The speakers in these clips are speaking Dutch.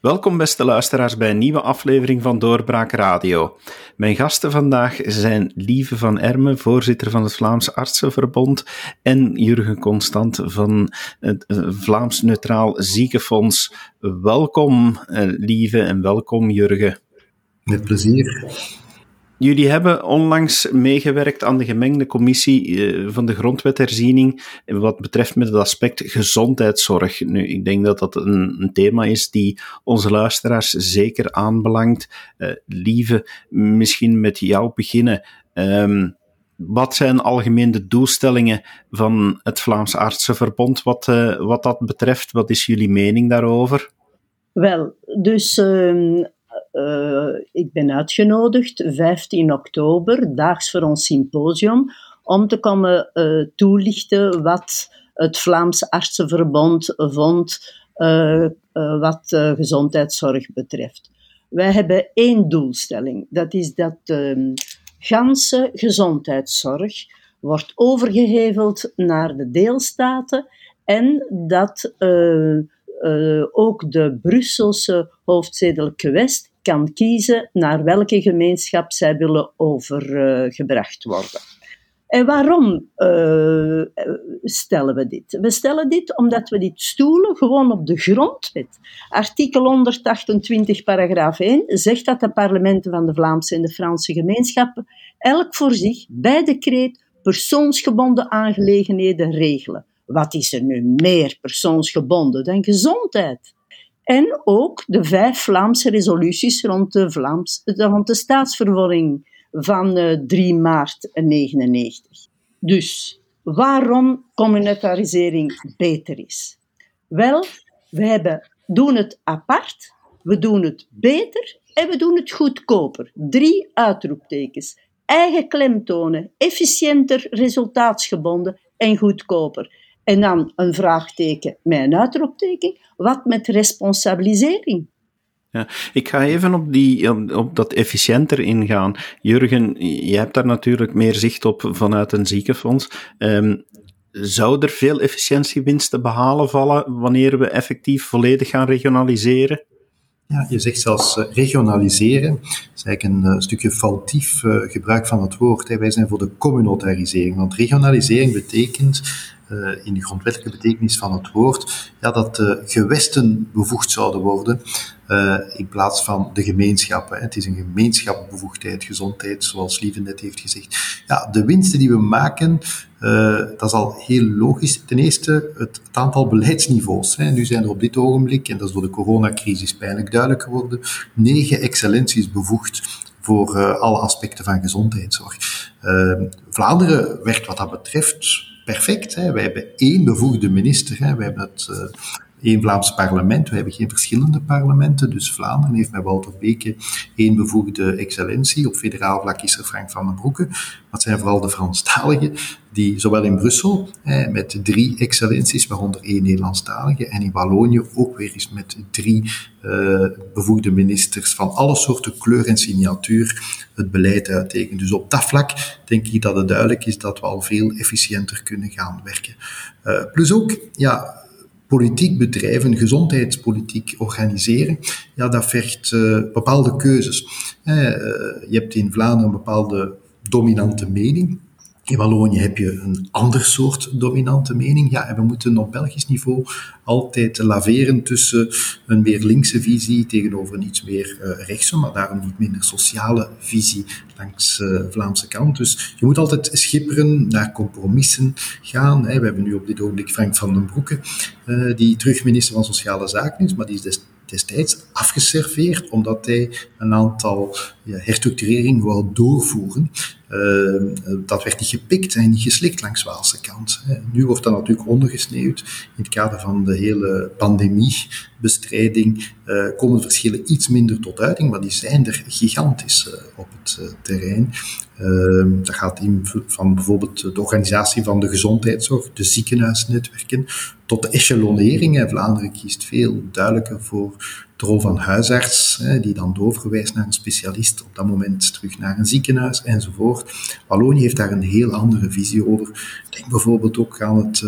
Welkom beste luisteraars bij een nieuwe aflevering van Doorbraak Radio. Mijn gasten vandaag zijn Lieve van Ermen, voorzitter van het Vlaams Artsenverbond, en Jurgen Constant van het eh, Vlaams Neutraal Ziekenfonds. Welkom eh, Lieve en welkom Jurgen. Met plezier. Jullie hebben onlangs meegewerkt aan de gemengde commissie eh, van de grondwetherziening wat betreft met het aspect gezondheidszorg. Nu, ik denk dat dat een, thema is die onze luisteraars zeker aanbelangt. Uh, Lieve, misschien met jou beginnen. Um, wat zijn algemeen de doelstellingen van het Vlaams Artsenverbond wat, uh, wat dat betreft? Wat is jullie mening daarover? Wel, dus uh, ik ben uitgenodigd 15 oktober, daags voor ons symposium, om te komen uh, toelichten wat het Vlaams Artsenverbond vond uh, wat gezondheidszorg betreft. Wij hebben één doelstelling, dat is dat de ganse gezondheidszorg wordt overgeheveld naar de deelstaten en dat ook de Brusselse hoofdstedelijke West kan kiezen naar welke gemeenschap zij willen overgebracht worden. En waarom uh, stellen we dit? We stellen dit omdat we dit stoelen gewoon op de grondwet. Artikel 128, paragraaf 1 zegt dat de parlementen van de Vlaamse en de Franse gemeenschappen elk voor zich bij decreet persoonsgebonden aangelegenheden regelen. Wat is er nu meer persoonsgebonden dan gezondheid? En ook de vijf Vlaamse resoluties rond de, Vlaams, rond de staatsvervorming van 3 eh, maart 1999. Dus waarom communitarisering beter is? Wel, we hebben, doen het apart, we doen het beter en we doen het goedkoper. Drie uitroeptekens. Eigen klemtonen, efficiënter, resultaatsgebonden en goedkoper. En dan een vraagteken met een uitroepteken. Wat met responsabilisering? Ja, ik ga even op, die, op, dat efficiënter ingaan. Jurgen, je hebt daar natuurlijk meer zicht op vanuit een ziekenfonds. Um, zou er veel efficiëntiewinst te behalen vallen wanneer we effectief volledig gaan regionaliseren? Ja, je zegt zelfs uh, regionaliseren. Dat is eigenlijk een uh, stukje foutief uh, gebruik van het woord. Hè. Wij zijn voor de communautarisering. Want regionalisering betekent in de grondwettelijke betekenis van het woord, ja, dat de gewesten bevoegd zouden worden uh, in plaats van de gemeenschappen. Het is een gemeenschapbevoegdheid, gezondheid, zoals Lieve net heeft gezegd. Ja, de winsten die we maken, dat is al heel logisch. Ten eerste het, het aantal beleidsniveaus. Nu zijn er op dit ogenblik, en dat is door de coronacrisis pijnlijk duidelijk geworden, negen excellenties bevoegd voor alle aspecten van gezondheidszorg. Vlaanderen werkt wat dat betreft perfect. Hè. Wij hebben één bevoegde minister. Hè. Hebben het uh, één Vlaams parlement. We hebben geen verschillende parlementen. Dus Vlaanderen heeft met Wouter Beke één bevoegde excellentie. Op federaal vlak is er Frank van den Broeke. Het zijn vooral de Franstaligen die zowel in Brussel met drie excellenties, waaronder één Nederlandstalige, en in Wallonië ook weer eens met drie uh, bevoegde ministers van alle soorten kleur en signatuur het beleid uittekenen. Dus op dat vlak denk ik dat het duidelijk is dat we al veel efficiënter kunnen gaan werken. Uh, plus ook, ja, politiek bedrijven, gezondheidspolitiek organiseren, ja, dat vergt uh, bepaalde keuzes. Uh, je hebt in Vlaanderen een bepaalde dominante mening. In Wallonië heb je een ander soort dominante mening. Ja, en we moeten op Belgisch niveau altijd laveren tussen een meer linkse visie tegenover een iets meer uh, rechtse, maar daarom niet minder sociale visie langs de uh, Vlaamse kant. Dus je moet altijd schipperen, naar compromissen gaan. We hebben nu op dit ogenblik Frank van den Broeke, uh, die terug minister van Sociale Zaken is, maar die is des destijds afgeserveerd omdat hij een aantal herstructureringen wou doorvoeren. Uh, dat werd niet gepikt en niet geslikt langs Waalse kant. Nu wordt dat natuurlijk ondergesneeuwd. In het kader van de hele pandemiebestrijding uh, komen verschillen iets minder tot uiting, maar die zijn er gigantisch uh, op het terrein. Ehm, dat gaat in van bijvoorbeeld de organisatie van de gezondheidszorg, de ziekenhuisnetwerken, tot de echelonering. Vlaanderen kiest veel duidelijker voor de rol van huisarts, die dan doorverwijst naar een specialist, op dat moment terug naar een ziekenhuis enzovoort. Wallonië heeft daar een heel andere visie over. Denk bijvoorbeeld ook aan het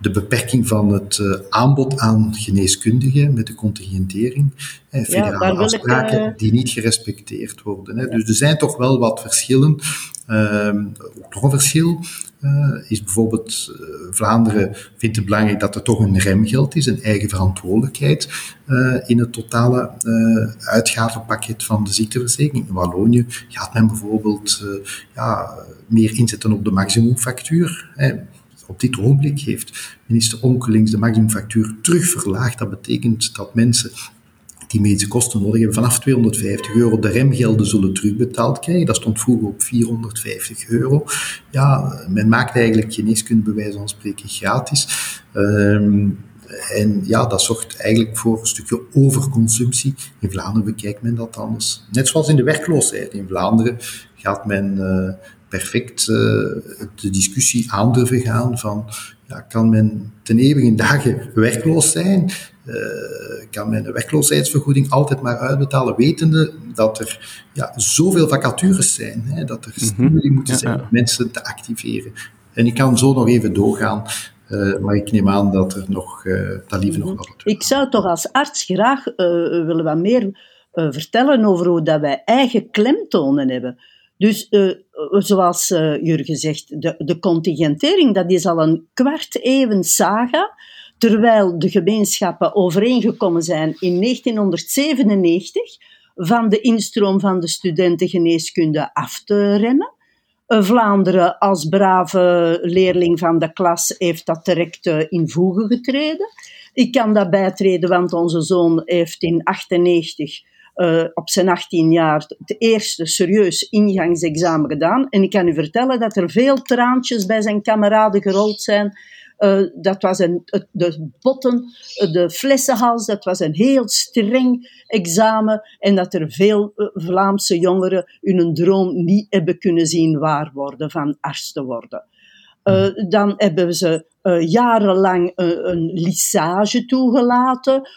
de beperking van het aanbod aan geneeskundigen met de contingentering. federale ja, afspraken die niet gerespecteerd worden. Hè. Dus er zijn toch wel wat verschillen. Ehm, nog een verschil uh, is bijvoorbeeld uh, Vlaanderen vindt het belangrijk dat er toch een remgeld is, een eigen verantwoordelijkheid uh, in het totale uitgavenpakket van de ziekteverzekering. In Wallonië gaat men bijvoorbeeld ja, meer inzetten op de maximumfactuur. Hè. Op dit ogenblik heeft minister Onkelings de maximumfactuur terugverlaagd. Dat betekent dat mensen die medische kosten nodig hebben, vanaf 250 euro de remgelden zullen terugbetaald krijgen. Dat stond vroeger op 450 euro. Ja, men maakt eigenlijk geneeskunde bij van spreken gratis. Um, en ja, dat zorgt eigenlijk voor een stukje overconsumptie. In Vlaanderen bekijkt men dat anders. Net zoals in de werkloosheid. In Vlaanderen gaat men uh, perfect uh, de discussie aan durven gaan van ja, kan men ten eeuwige dagen werkloos zijn? Uh, kan men een werkloosheidsvergoeding altijd maar uitbetalen, wetende dat er ja, zoveel vacatures zijn, hè, dat er mhm. stimuli moeten zijn om mensen te activeren. En ik kan zo nog even doorgaan, uh, maar ik neem aan dat er nog, uh, dat liever nog wat Ik zou toch als arts graag willen wat meer vertellen over hoe dat wij eigen klemtonen hebben. Dus zoals Jurgen zegt, de, de contingentering, dat is al een kwart eeuwen saga terwijl de gemeenschappen overeengekomen zijn in 1997 van de instroom van de studenten geneeskunde af te remmen. Eh, Vlaanderen als brave leerling van de klas heeft dat direct eh, in voegen getreden. Ik kan dat bijtreden, want onze zoon heeft in 1998 uh, op zijn 18 jaar het eerste serieus ingangsexamen gedaan. En ik kan u vertellen dat er veel traantjes bij zijn kameraden gerold zijn uh, dat was een, de botten, de flessenhals, dat was een heel streng examen. En dat er veel uh, Vlaamse jongeren hun droom niet hebben kunnen zien waar worden van arts te worden. Uh, dan hebben ze uh, jarenlang uh, een lissage toegelaten,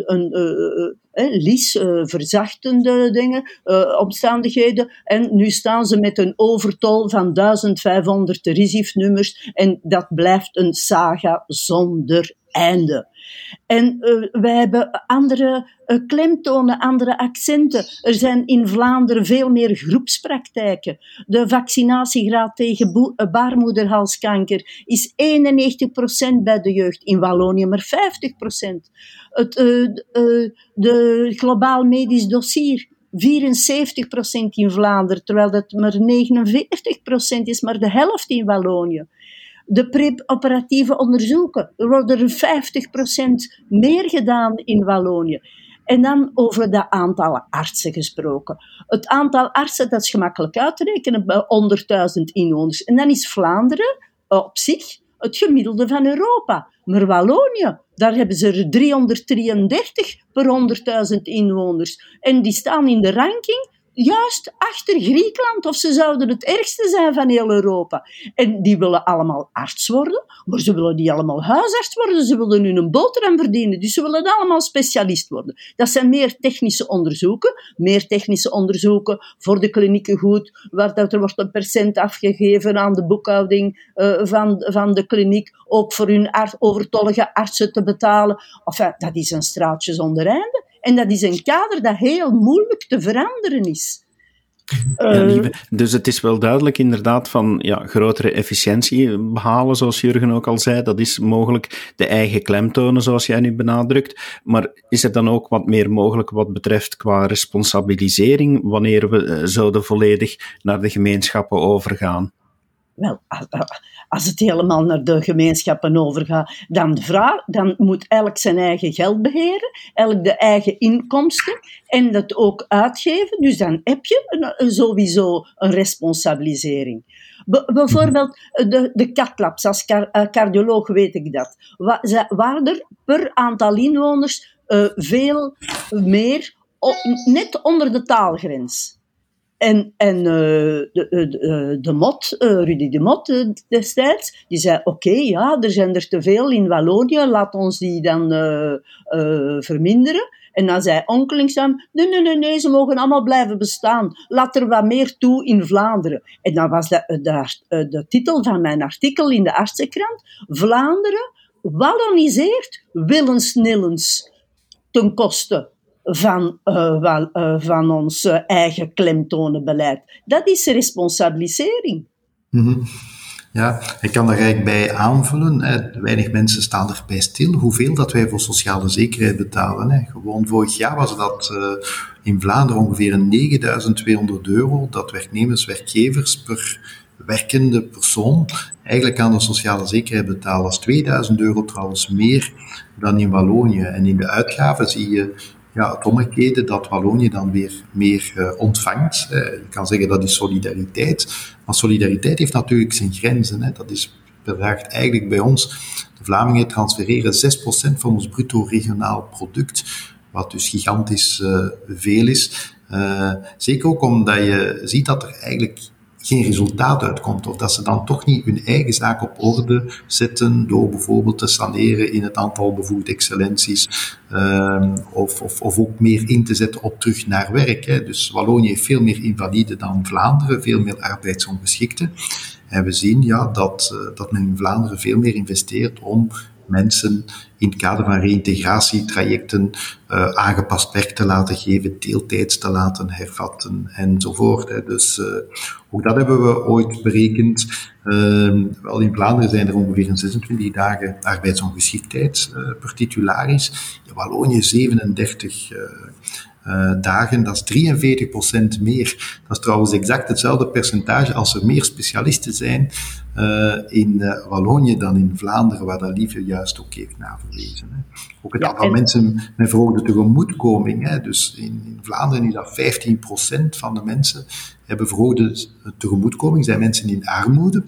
een lis, verzachtende dingen, omstandigheden. En nu staan ze met een overtol van 1500 RISIF-nummers en dat blijft een saga zonder einde. En uh, wij hebben andere uh, klemtonen, andere accenten. Er zijn in Vlaanderen veel meer groepspraktijken. De vaccinatiegraad tegen uh, baarmoederhalskanker is 91% bij de jeugd, in Wallonië maar 50%. Het, de globaal medisch dossier 74% in Vlaanderen, terwijl dat maar 49% is, maar de helft in Wallonië de pre-operatieve onderzoeken. Er worden er 50% meer gedaan in Wallonië. En dan over de aantallen artsen gesproken. Het aantal artsen, dat is gemakkelijk uit te rekenen bij 100.000 inwoners. En dan is Vlaanderen eh, op zich het gemiddelde van Europa. Maar Wallonië, daar hebben ze er 333 per 100.000 inwoners. En die staan in de ranking juist achter Griekenland, of ze zouden het ergste zijn van heel Europa. En die willen allemaal arts worden, maar ze willen niet allemaal huisarts worden, ze willen nu een boterham verdienen, dus ze willen allemaal specialist worden. Dat zijn meer technische onderzoeken, meer technische onderzoeken voor de klinieken goed, waar dat er wordt een percent afgegeven aan de boekhouding uh, van, van de kliniek, ook voor hun overtollige artsen te betalen. Enfin, dat is een straatje zonder einde. En dat is een kader dat heel moeilijk te veranderen is. Ja, eh, dus het is wel duidelijk inderdaad van ja, grotere efficiëntie behalen, zoals Jurgen ook al zei. Dat is mogelijk de eigen klemtonen, zoals jij nu benadrukt. Maar is er dan ook wat meer mogelijk wat betreft qua responsabilisering, wanneer we uh, zouden volledig naar de gemeenschappen overgaan? Wel, als het helemaal naar de gemeenschappen overgaat, dan, dan moet elk zijn eigen geld beheren, elk de eigen inkomsten en dat ook uitgeven. Dus dan heb je een, sowieso een responsabilisering. bijvoorbeeld de, de als eh, cardioloog weet ik dat. Waar er per aantal inwoners uh, veel meer, net onder de taalgrens. En, en uh, de, de, de Mot, uh, Rudy de Mot uh, destijds, die zei: Oké, ja, er zijn er te veel in Wallonië, laat ons die dan verminderen. En dan zei Onkelingsam, nee, nee, nee, nee, ze mogen allemaal blijven bestaan. Laat er wat meer toe in Vlaanderen. En dan was de, de titel van mijn artikel in de Artsenkrant, Vlaanderen walloniseert willens-nillens ten koste van, uh, van ons eigen klemtonenbeleid. Dat is responsabilisering. Mm Ja, ik kan daar eigenlijk bij aanvullen. Weinig mensen staan erbij stil hoeveel dat wij voor sociale zekerheid betalen. Hè. Gewoon vorig jaar was dat in Vlaanderen ongeveer 9200 euro dat werknemers, werkgevers per werkende persoon eigenlijk aan de sociale zekerheid betalen. Dat is 2000 euro trouwens meer dan in Wallonië. En in de uitgaven zie je ja, het omgekeerde, dat Wallonië dan weer meer uh, ontvangt. Uh, je kan zeggen dat is solidariteit, maar solidariteit heeft natuurlijk zijn grenzen. Hè. Dat is, bedraagt eigenlijk bij ons, de Vlamingen transfereren 6% van ons bruto regionaal product, wat dus gigantisch uh, veel is. zeker ook omdat je ziet dat er eigenlijk geen resultaat uitkomt. Of dat ze dan toch niet hun eigen zaak op orde zetten door bijvoorbeeld te saneren in het aantal bevoegde excellenties. Um, of, of, of, ook meer in te zetten op terug naar werk. Hè. Dus Wallonië heeft veel meer invaliden dan Vlaanderen, veel meer arbeidsongeschikten. En we zien ja, dat, uh, dat men in Vlaanderen veel meer investeert om mensen in het kader van reïntegratietrajecten uh, aangepast werk te laten geven, deeltijds te laten hervatten enzovoort. Hè. Dus uh, ook dat hebben we ooit berekend. Uh, wel in Vlaanderen zijn er ongeveer 26 dagen arbeidsongeschiktheid uh, per titularis. In Wallonië 37 uh, dagen, dat is 43% meer. Dat is trouwens exact hetzelfde percentage als er meer specialisten zijn in uh, Wallonië dan in Vlaanderen, waar dat Lieve juist ook heeft naverwezen. Hè. Ook het ja, aantal en... mensen met verhoogde tegemoetkoming. Hè. Dus in, in Vlaanderen is dat 15% van de mensen hebben verhoogde tegemoetkoming, zijn mensen in armoede.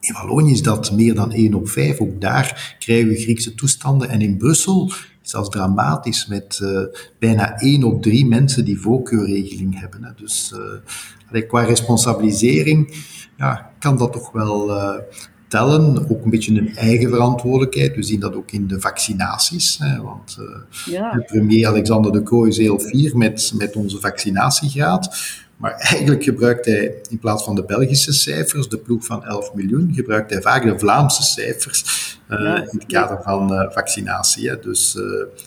In Wallonië is dat meer dan 1 op 5. Ook daar krijgen we Griekse toestanden. En in Brussel is dat dramatisch met uh, bijna 1 op 3 mensen die voorkeurregeling hebben. Hè. Dus uh, qua responsabilisering ja, kan dat toch wel uh, tellen. Ook een beetje een eigen verantwoordelijkheid. We zien dat ook in de vaccinaties. Hè, want ja. premier Alexander de Croo is heel fier met, met onze vaccinatiegraad. Maar eigenlijk gebruikt hij in plaats van de Belgische cijfers, de ploeg van 11 miljoen, gebruikt hij vaak de Vlaamse cijfers uh, ja. in het kader van uh, vaccinatie. Hè. Dus, uh,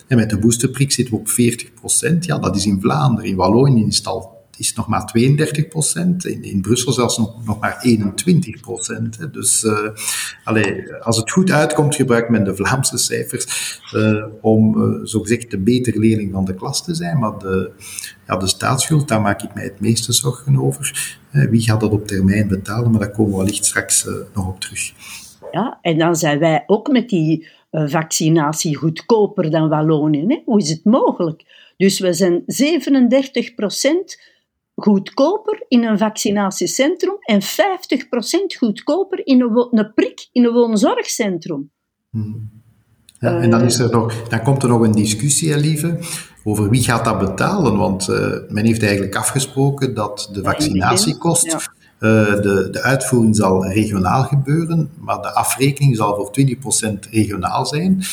en met de boosterprik zitten we op 40 procent. Ja, dat is in Vlaanderen. In Wallonië is het al is nog maar 32 procent. In, in Brussel zelfs nog, nog maar 21 procent. Dus allee, als het goed uitkomt, gebruikt men de Vlaamse cijfers uh, om uh, zogezegd de betere leerling van de klas te zijn. Maar de, ja, de staatsschuld, daar maak ik mij het meeste zorgen over. wie gaat dat op termijn betalen? Maar daar komen we wellicht straks nog op terug. Ja, en dan zijn wij ook met die vaccinatie goedkoper dan Wallonië. Hè? Hoe is het mogelijk? Dus we zijn 37 procent goedkoper in een vaccinatiecentrum en 50% goedkoper in een, een prik in een woonzorgcentrum. Hmm. Ja, en dan, is er nog, dan komt er nog een discussie, lieve, over wie gaat dat betalen. Want uh, men heeft eigenlijk afgesproken dat de vaccinatiekost, ja. uh, de, de uitvoering zal regionaal gebeuren, maar de afrekening zal voor 20% regionaal zijn.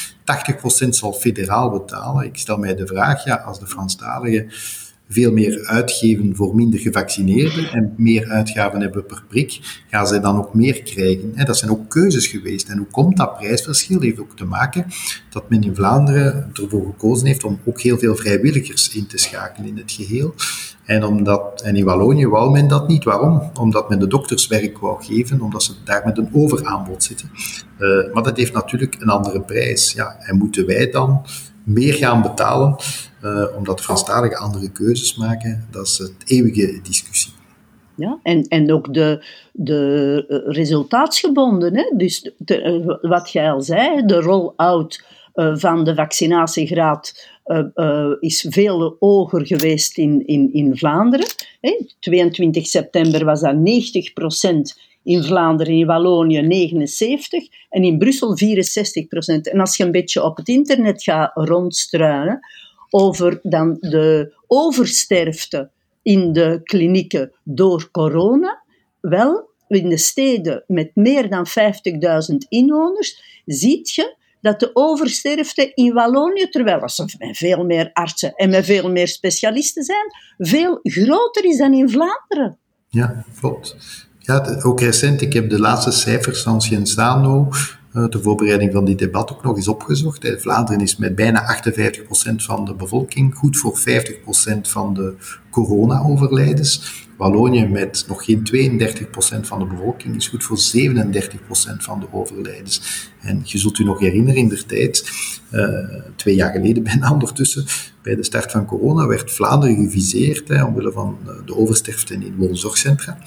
80% zal federaal betalen. Ik stel mij de vraag, ja, als de Franstaligen veel meer uitgeven voor minder gevaccineerden en meer uitgaven hebben per prik, gaan zij dan ook meer krijgen. Dat zijn ook keuzes geweest. En hoe komt dat prijsverschil? Heeft ook te maken dat men in Vlaanderen ervoor gekozen heeft om ook heel veel vrijwilligers in te schakelen in het geheel. En, omdat, en in Wallonië wou men dat niet. Waarom? Omdat men de dokters werk wou geven, omdat ze daar met een overaanbod zitten. Uh, maar dat heeft natuurlijk een andere prijs. Ja, en moeten wij dan meer gaan betalen uh, omdat Franstaligen andere keuzes maken. Dat is het eeuwige discussie. Ja, en, en ook de, de eh, resultaatsgebonden. Hè? Dus de, eh, wat jij al zei, de roll-out van de vaccinatiegraad is veel hoger geweest in, in, in Vlaanderen. Hè? 22 september was dat 90% in Vlaanderen, in Wallonië 79 en in Brussel 64% En als je een beetje op het internet gaat rondstruinen, over dan de oversterfte in de klinieken door corona. Wel, in de steden met meer dan 50.000 inwoners, ziet je dat de oversterfte in Wallonië, terwijl ze met veel meer artsen en met veel meer specialisten zijn, veel groter is dan in Vlaanderen. Ja, klopt. Ja, ook recent, ik heb de laatste cijfers van Scienzano uh, ter voorbereiding van dit debat ook nog eens opgezocht. Vlaanderen is met bijna 58% van de bevolking goed voor 50% van de corona-overlijdens. Wallonië met nog geen 32% van de bevolking is goed voor 37% van de overlijdens. En je zult u nog herinneren, in de tijd, uh, twee jaar geleden bijna ondertussen, bij de start van corona, werd Vlaanderen geviseerd hè, omwille van eh, de oversterfte in woonzorgcentra.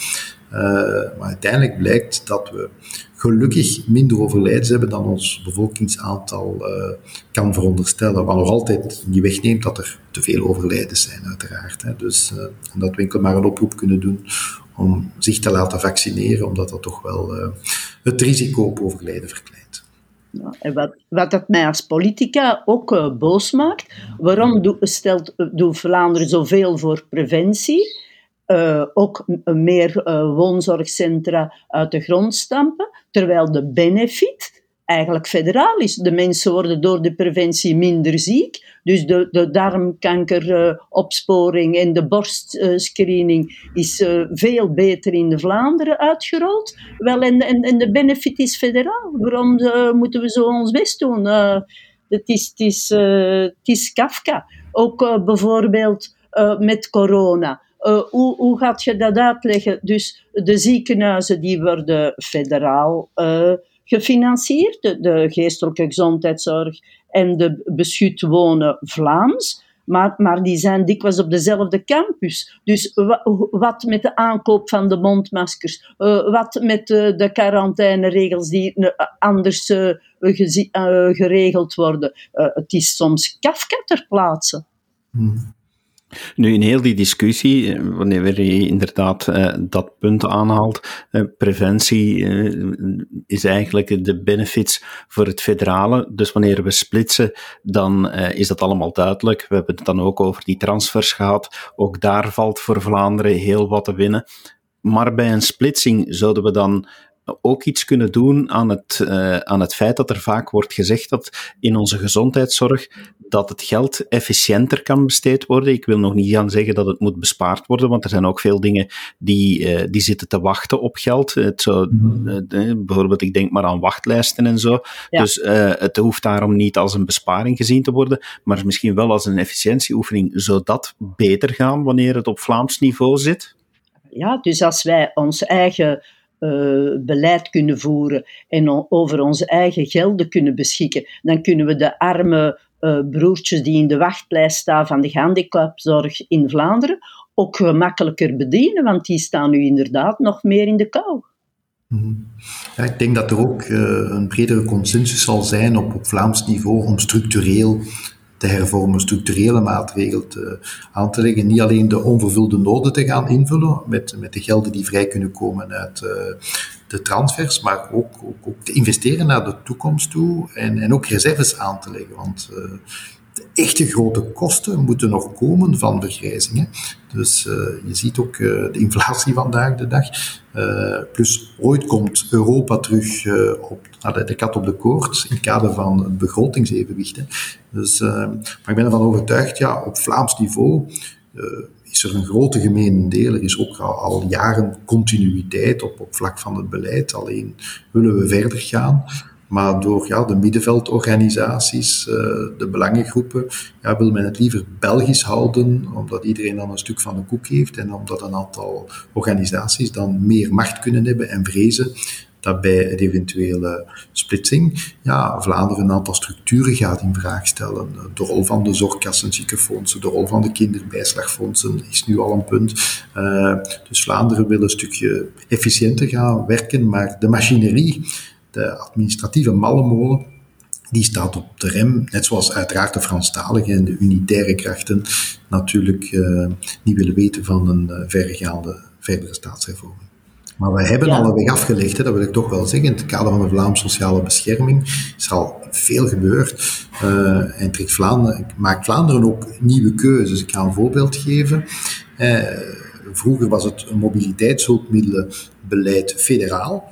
Uh, maar uiteindelijk blijkt dat we gelukkig minder overlijdens hebben dan ons bevolkingsaantal uh, kan veronderstellen. Wat nog altijd niet wegneemt dat er te veel overlijdens zijn, uiteraard. Hè. Dus uh, dat we maar een oproep kunnen doen om zich te laten vaccineren, omdat dat toch wel het risico op overlijden verkleint. En wat, wat dat mij als politica ook boos maakt, waarom do, doet Vlaanderen zoveel voor preventie? Uh, ook meer uh, woonzorgcentra uit de grond stampen, terwijl de benefit eigenlijk federaal is. De mensen worden door de preventie minder ziek, dus de, de darmkankeropsporing en de borstscreening is veel beter in de Vlaanderen uitgerold. Wel, en, en, de benefit is federaal. Waarom moeten we zo ons best doen? is, is, het is Kafka. Ook bijvoorbeeld met corona. Uh, hoe, hoe gaat je dat uitleggen? Dus de ziekenhuizen die worden federaal uh, gefinancierd, de, geestelijke gezondheidszorg en de beschut wonen Vlaams. Maar, maar die zijn dikwijls op dezelfde campus. Dus wat met de aankoop van de mondmaskers? Uh, wat met de, de quarantaineregels die anders geregeld worden? het is soms Kafka ter plaatse. Hmm. Nu, in heel die discussie, eh, wanneer je inderdaad uh, dat punt aanhaalt, uh, preventie is eigenlijk de benefits voor het federale. Dus wanneer we splitsen, dan is dat allemaal duidelijk. We hebben het dan ook over die transfers gehad. Ook daar valt voor Vlaanderen heel wat te winnen. Maar bij een splitsing zouden we dan ook iets kunnen doen aan het, uh, aan het feit dat er vaak wordt gezegd dat in onze gezondheidszorg dat het geld efficiënter kan besteed worden. Ik wil nog niet gaan zeggen dat het moet bespaard worden, want er zijn ook veel dingen die, uh, die zitten te wachten op geld. Het zou, uh, bijvoorbeeld, ik denk maar aan wachtlijsten en zo. Ja. Dus het hoeft daarom niet als een besparing gezien te worden, maar misschien wel als een efficiëntieoefening. Zou dat beter gaan wanneer het op Vlaams niveau zit? Ja, dus als wij ons eigen uh, beleid kunnen voeren en over onze eigen gelden kunnen beschikken, dan kunnen we de arme uh, broertjes die in de wachtlijst staan van de handicapzorg in Vlaanderen ook gemakkelijker bedienen, want die staan nu inderdaad nog meer in de kou. Mhm. Ja, ik denk dat er ook uh, een bredere consensus zal zijn op Vlaams niveau om structureel te hervormen, structurele maatregelen te, aan te leggen. Niet alleen de onvervulde noden te gaan invullen met, met de gelden die vrij kunnen komen uit uh, de transfers, maar ook, ook, ook, te investeren naar de toekomst toe en, en ook reserves aan te leggen. Want uh, de echte grote kosten moeten nog komen van vergrijzingen. Dus uh, je ziet ook uh, de inflatie vandaag de dag. Uh, plus ooit komt Europa terug op de, de kat op de koord in het kader van het begrotingsevenwicht. Hè. Dus, maar ik ben ervan overtuigd, ja, op Vlaams niveau is er een grote gemeen deel. Er is ook al, al jaren continuïteit op, op vlak van het beleid. Alleen willen we verder gaan. Maar door ja, de middenveldorganisaties, uh, de belangengroepen, ja, wil men het liever Belgisch houden, omdat iedereen dan een stuk van de koek heeft en omdat een aantal organisaties dan meer macht kunnen hebben en vrezen dat bij een eventuele splitsing ja, Vlaanderen een aantal structuren gaat in vraag stellen. De rol van de zorgkassen, ziekenfondsen, de rol van de kinderbijslagfondsen is nu al een punt. Uh, dus Vlaanderen wil een stukje efficiënter gaan werken, maar de machinerie de administratieve mallenmolen, die staat op de rem, net zoals uiteraard de Franstaligen en de unitaire krachten natuurlijk uh, niet willen weten van een uh, verregaande verdere staatshervorming. Maar we hebben al een weg afgelegd, hè, dat wil ik toch wel zeggen. In het kader van de Vlaamse sociale bescherming is er al veel gebeurd. Uh, en trekt Vlaanderen, maakt Vlaanderen ook nieuwe keuzes. Ik ga een voorbeeld geven. vroeger was het mobiliteitshulpmiddelenbeleid federaal.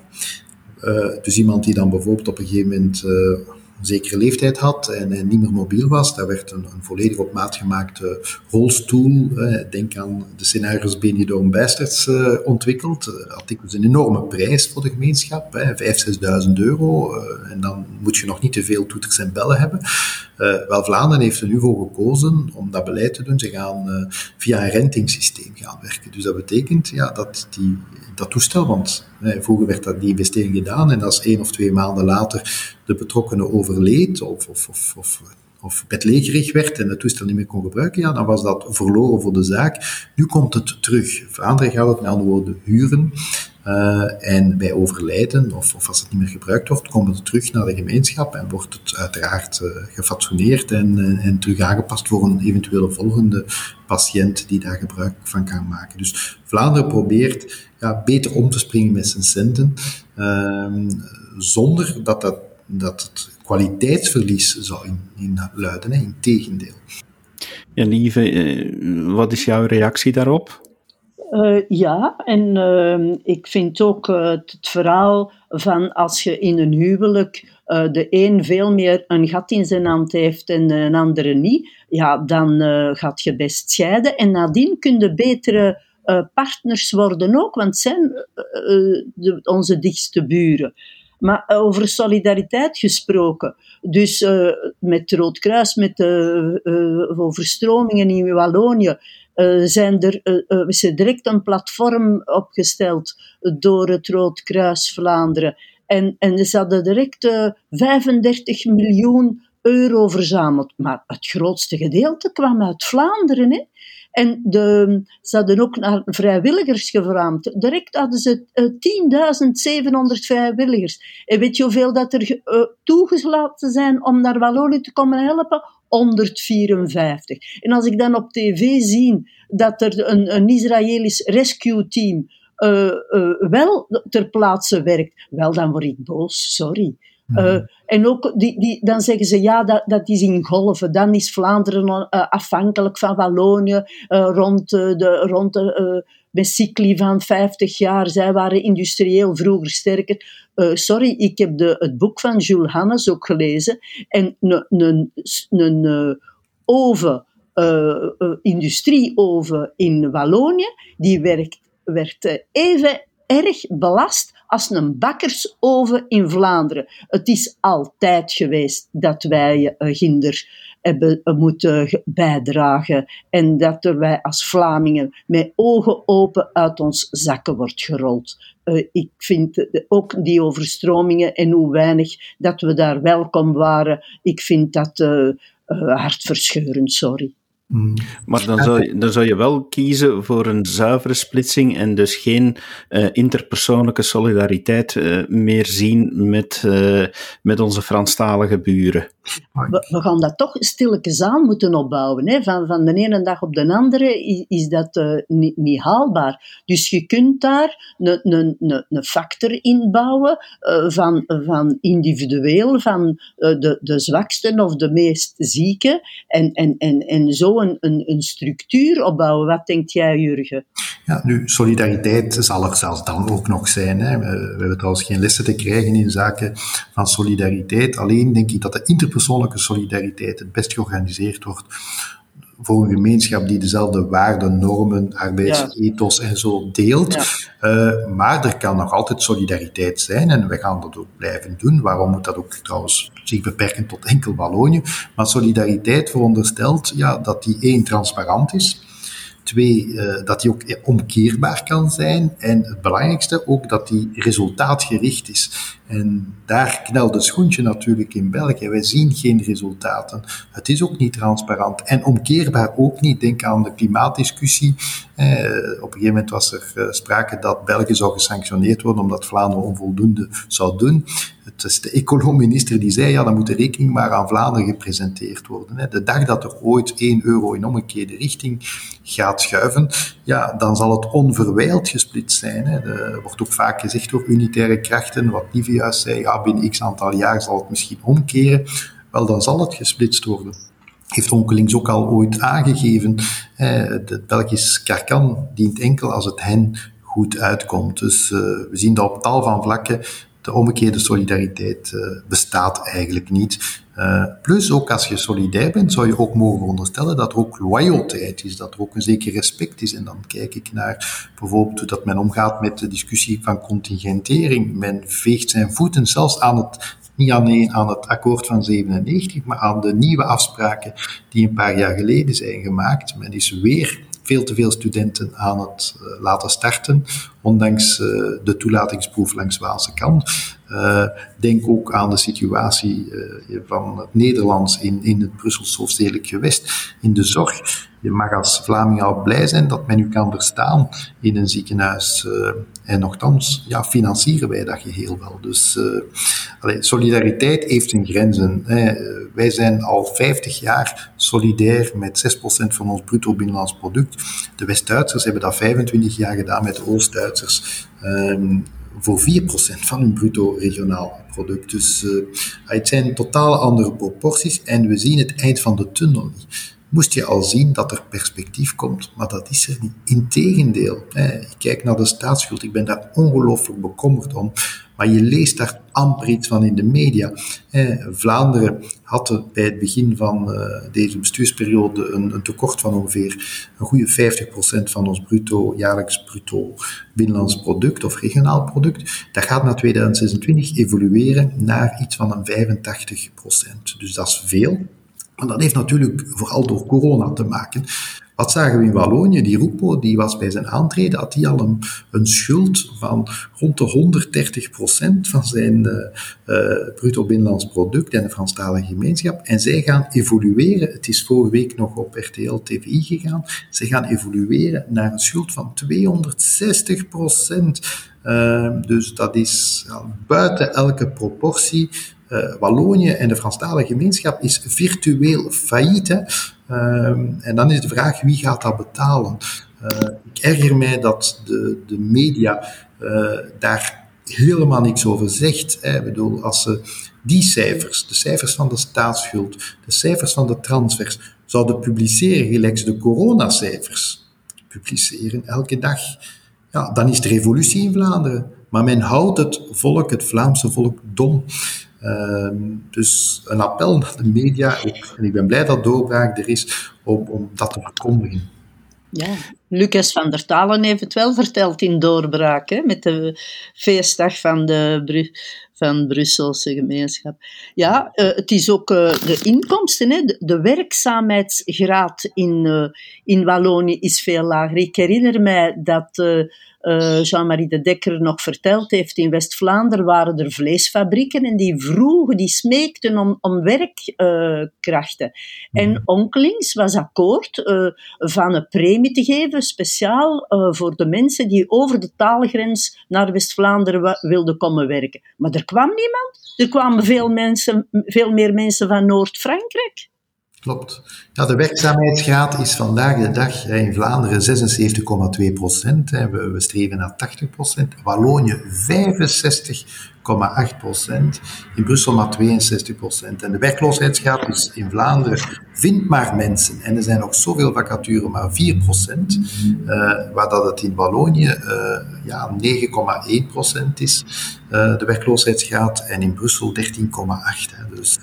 Uh, dus iemand die dan bijvoorbeeld op een gegeven moment uh, zekere leeftijd had en, niet meer mobiel was. Daar werd een, een volledig op maat gemaakte rolstoel, denk aan de scenario's Benidorm Bastards, ontwikkeld. had ik dus een enorme prijs voor de gemeenschap, 5.000, 6.000 euro. en dan moet je nog niet te veel toeters en bellen hebben. Wel, Vlaanderen heeft er nu voor gekozen om dat beleid te doen. Ze gaan via een rentingssysteem gaan werken. Dus dat betekent ja, dat die, dat toestel, want vroeger werd dat, die investering gedaan en als één of twee maanden later de betrokkenen overleed of, of, of, of of bedlegerig werd en het toestel niet meer kon gebruiken, ja, dan was dat verloren voor de zaak. Nu komt het terug. Vlaanderen gaat het met andere woorden huren. Uh, en bij overlijden, of, of, als het niet meer gebruikt wordt, komt het terug naar de gemeenschap en wordt het uiteraard uh, gefatsoeneerd en, uh, en terug aangepast voor een eventuele volgende patiënt die daar gebruik van kan maken. Dus Vlaanderen probeert ja, beter om te springen met zijn centen, ehm, zonder dat, dat, dat het kwaliteitsverlies zou inluiden, in, in tegendeel. Ja, lieve, wat is jouw reactie daarop? Uh, ja, en uh, ik vind ook uh, het verhaal van als je in een huwelijk de een veel meer een gat in zijn hand heeft en de andere niet, ja, dan gaat je best scheiden. En nadien kun je betere partners worden ook, want het zijn de, onze dichtste buren. Maar over solidariteit gesproken, dus met het Rood Kruis, met de overstromingen in Wallonië, zijn er, uh, is er direct een platform opgesteld door het Rood Kruis Vlaanderen. En, en ze hadden direct 35 miljoen euro verzameld. Maar het grootste gedeelte kwam uit Vlaanderen. Hè? En de, ze hadden ook naar vrijwilligers gevraagd. Direct hadden ze uh, 10.700 vrijwilligers. En weet je hoeveel dat er uh, toegelaten zijn om naar Wallonië te komen helpen? 154. En als ik dan op tv zie dat er een, een Israëlisch rescue team uh, uh, wel ter plaatse werkt, wel dan word ik boos, sorry. Uh, en ook, die, die, dan zeggen ze, ja, dat, dat is in golven. Dan is Vlaanderen afhankelijk van Wallonië rond de, rond de met cycli van 50 jaar. Zij waren industrieel vroeger sterker. sorry, ik heb de, het boek van Jules Hannes ook gelezen. En een, een, oven, industrieoven in Wallonië, die werd even erg belast als een bakkersoven in Vlaanderen. Het is altijd geweest dat wij uh, ginder hebben uh, moeten bijdragen en dat er wij als Vlamingen met ogen open uit ons zakken wordt gerold. Uh, ik vind ook die overstromingen en hoe weinig dat we daar welkom waren, ik vind dat hartverscheurend, sorry. Mm. Maar dan zou, je, dan zou je wel kiezen voor een zuivere splitsing en dus geen uh, interpersoonlijke solidariteit uh, meer zien met, uh, met onze Franstalige buren. We, we, gaan dat toch stilletjes aan moeten opbouwen. Hè? Van, van de ene dag op de andere is, is dat niet, niet, haalbaar. Dus je kunt daar een, een, een, een factor inbouwen van, van individueel, van de, de zwaksten of de meest zieken en, en, en, en zo een, een, structuur opbouwen. Wat denkt jij, Jurgen? Ja, nu, solidariteit zal er zelfs dan ook nog zijn. Hè. We, we hebben trouwens geen lessen te krijgen in zaken van solidariteit. Alleen denk ik dat de interpersoonlijke solidariteit het best georganiseerd wordt voor een gemeenschap die dezelfde waarden, normen, arbeidsethos en zo deelt. Uh, maar er kan nog altijd solidariteit zijn en we gaan dat ook blijven doen. Waarom moet dat ook trouwens zich beperken tot enkel Wallonië? Maar solidariteit veronderstelt ja, dat die één transparant is. Twee, uh, dat die ook omkeerbaar kan zijn. En het belangrijkste ook dat die resultaatgericht is. En daar knelt het schoentje natuurlijk in België. Wij zien geen resultaten. Het is ook niet transparant en omkeerbaar ook niet. Denk aan de klimaatdiscussie. Eh, op een gegeven moment was er uh, sprake dat België zou gesanctioneerd worden omdat Vlaanderen onvoldoende zou doen. Het is de ecoloog-minister die zei, ja, dan moet de rekening maar aan Vlaanderen gepresenteerd worden. De dag dat er ooit 1 euro in omgekeerde richting gaat schuiven, ja, dan zal het onverwijld gesplitst zijn. Er wordt ook vaak gezegd door unitaire krachten, wat Lieve zei, ja, binnen x aantal jaar zal het misschien omkeren. Wel, dan zal het gesplitst worden heeft Onkelings ook al ooit aangegeven. Het Belgisch karkan dient enkel als het hen goed uitkomt. Dus uh, we zien dat op tal van vlakken de omgekeerde solidariteit bestaat eigenlijk niet. plus, ook als je solidair bent, zou je ook mogen veronderstellen dat er ook loyaliteit is, dat er ook een zeker respect is. En dan kijk ik naar bijvoorbeeld hoe dat men omgaat met de discussie van contingentering. Men veegt zijn voeten zelfs aan het niet alleen aan het akkoord van 97, maar aan de nieuwe afspraken die een paar jaar geleden zijn gemaakt. Men is weer veel te veel studenten aan het uh, laten starten, ondanks uh, de toelatingsproef langs Waalse kant. Uh, denk ook aan de situatie van het Nederlands in, in het Brussels hoofdstedelijk gewest, in de zorg. Je mag als Vlaming al blij zijn dat men u kan verstaan in een ziekenhuis. en nogthans, ja, financieren wij dat geheel wel. Dus solidariteit heeft zijn grenzen. Hè. Wij zijn al 50 jaar solidair met 6% van ons bruto binnenlands product. De West-Duitsers hebben dat 25 jaar gedaan met de Oost-Duitsers. Um, voor 4% van hun bruto regionaal product. Dus uh, het zijn totaal andere proporties en we zien het eind van de tunnel niet moest je al zien dat er perspectief komt, maar dat is er niet. Integendeel, ik kijk naar de staatsschuld, ik ben daar ongelooflijk bekommerd om, maar je leest daar amper iets van in de media. Vlaanderen had bij het begin van uh, deze bestuursperiode een, een, tekort van ongeveer een goede 50% van ons bruto, jaarlijks bruto binnenlands product of regionaal product. Dat gaat naar 2026 evolueren naar iets van een 85%. Dus dat is veel. En dat heeft natuurlijk vooral door corona te maken. Wat zagen we in Wallonië? Die Rupo, die was bij zijn aantreden, had die al een, schuld van rond de 130% van zijn uh, bruto binnenlands product en de Franstalige gemeenschap. En zij gaan evolueren. Het is vorige week nog op RTL TVI gegaan. Ze gaan evolueren naar een schuld van 260% uh, dus dat is buiten elke proportie uh, Wallonië en de Franstalige gemeenschap is virtueel failliet. Uh, en dan is de vraag, wie gaat dat betalen? Uh, ik erger mij dat de, de media uh, daar helemaal niks over zegt. Ik bedoel, als ze die cijfers, de cijfers van de staatsschuld, de cijfers van de transfers, zouden publiceren, gelijk de coronacijfers publiceren elke dag, ja, dan is er revolutie in Vlaanderen. Maar men houdt het volk, het Vlaamse volk, dom. Ehm, dus een appel naar de media, en ik ben blij dat doorbraak er is, om, om dat te verkondigen. Ja, Lucas van der Talen heeft het wel verteld in Doorbraak, hè, met de feestdag van de, van Brusselse gemeenschap. Ja, uh, het is ook uh, de inkomsten, hè, de, de werkzaamheidsgraad in, uh, in Wallonië is veel lager. Ik herinner mij dat uh, Jean-Marie de Dekker nog verteld heeft, in West-Vlaanderen waren er vleesfabrieken en die vroegen, die smeekten om, om werkkrachten. Uh, en Onkelings was akkoord uh, van een premie te geven, speciaal voor de mensen die over de taalgrens naar West-Vlaanderen wilden komen werken. Maar er kwam niemand. Er kwamen veel, mensen, veel meer mensen van Noord-Frankrijk. Klopt. Ja, de werkzaamheidsgraad is vandaag de dag in Vlaanderen 76,2 procent. We, streven naar 80 procent. Wallonië 65 procent. In Brussel maar 62 procent. En de werkloosheidsgraad is in Vlaanderen vindt maar mensen. En er zijn nog zoveel vacatures, maar 4 procent. Uh, waar dat het in Wallonië uh, ja, 9,1 procent is, uh, de werkloosheidsgraad. En in Brussel 13,8. Dus,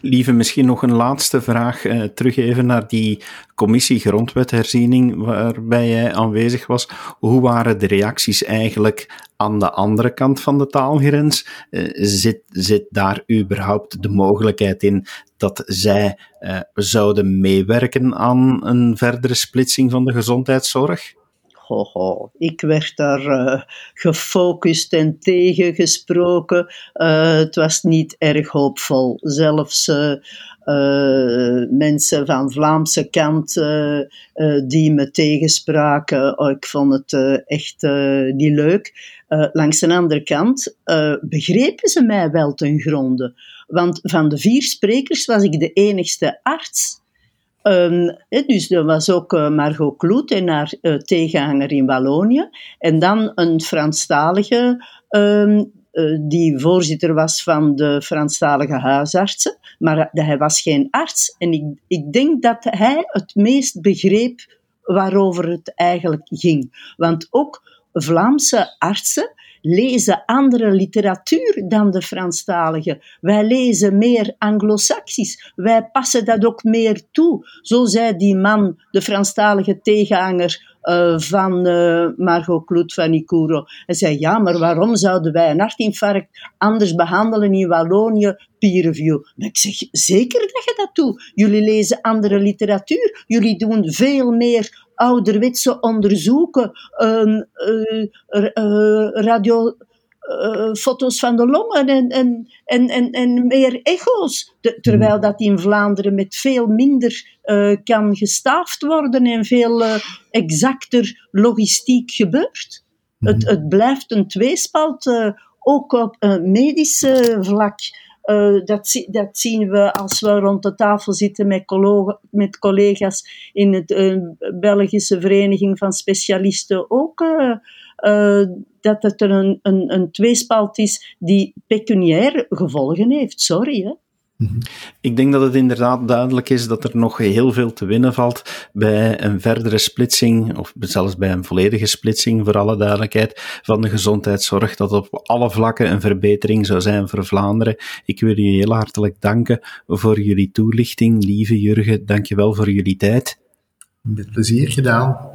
Lieve, misschien nog een laatste vraag. terug even naar die commissie grondwetherziening waarbij jij aanwezig was. Hoe waren de reacties eigenlijk aan de andere kant van de taalgrens? Uh, zit, zit daar überhaupt de mogelijkheid in dat zij uh, zouden meewerken aan een verdere splitsing van de gezondheidszorg? Ho, ho. Ik werd daar uh, gefocust en tegengesproken. Het was niet erg hoopvol. Zelfs mensen van Vlaamse kant die me tegenspraken, oh, ik vond het echt niet leuk. langs de andere kant begrepen ze mij wel ten gronde. Want van de vier sprekers was ik de enigste arts. Um, dus er was ook uh, Margot Kloet en haar uh, tegenhanger in Wallonië. En dan een Franstalige, um, uh, die voorzitter was van de Franstalige huisartsen. Maar hij was geen arts. En ik, ik denk dat hij het meest begreep waarover het eigenlijk ging. Want ook Vlaamse artsen lezen andere literatuur dan de Franstaligen. Wij lezen meer Anglo-Saxisch. Wij passen dat ook meer toe. Zo zei die man, de Franstalige tegenhanger uh, van uh, Margot Kloet van Icuro. Hij zei, ja, maar waarom zouden wij een hartinfarct anders behandelen in Wallonië? Peer review. Maar ik zeg, zeker dat je dat doet. Jullie lezen andere literatuur. Jullie doen veel meer ouderwetse onderzoeken, uh, radio, uh, foto's van de longen en, en, en, en, en meer echo's. terwijl hmm. dat in Vlaanderen met veel minder uh, kan gestaafd worden en veel uh, exacter logistiek gebeurt. Hmm. Het, het blijft een tweespalt, ook op medisch vlak. dat, dat, zien we als we rond de tafel zitten met, met collega's in de Belgische Vereniging van Specialisten ook uh, dat het er een, een, een tweespalt is die pecuniair gevolgen heeft. Sorry, hè. Mhm. Ik denk dat het inderdaad duidelijk is dat er nog heel veel te winnen valt bij een verdere splitsing, of zelfs bij een volledige splitsing, voor alle duidelijkheid, van de gezondheidszorg. Dat op alle vlakken een verbetering zou zijn voor Vlaanderen. Ik wil jullie heel hartelijk danken voor jullie toelichting. Lieve Jurgen, dankjewel voor jullie tijd. Met plezier gedaan.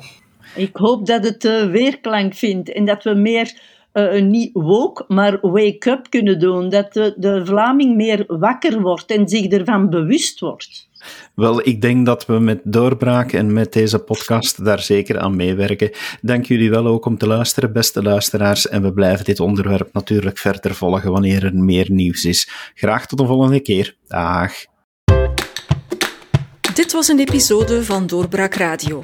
Ik hoop dat het uh, weerklank vindt en dat we meer uh, niet woke, maar wake-up kunnen doen. Dat de, de Vlaming meer wakker wordt en zich ervan bewust wordt. Wel, ik denk dat we met doorbraak en met deze podcast daar zeker aan meewerken. Dank jullie wel ook om te luisteren, beste luisteraars. En we blijven dit onderwerp natuurlijk verder volgen wanneer er meer nieuws is. Graag tot de volgende keer. Dag. Dit was een episode van Doorbraak Radio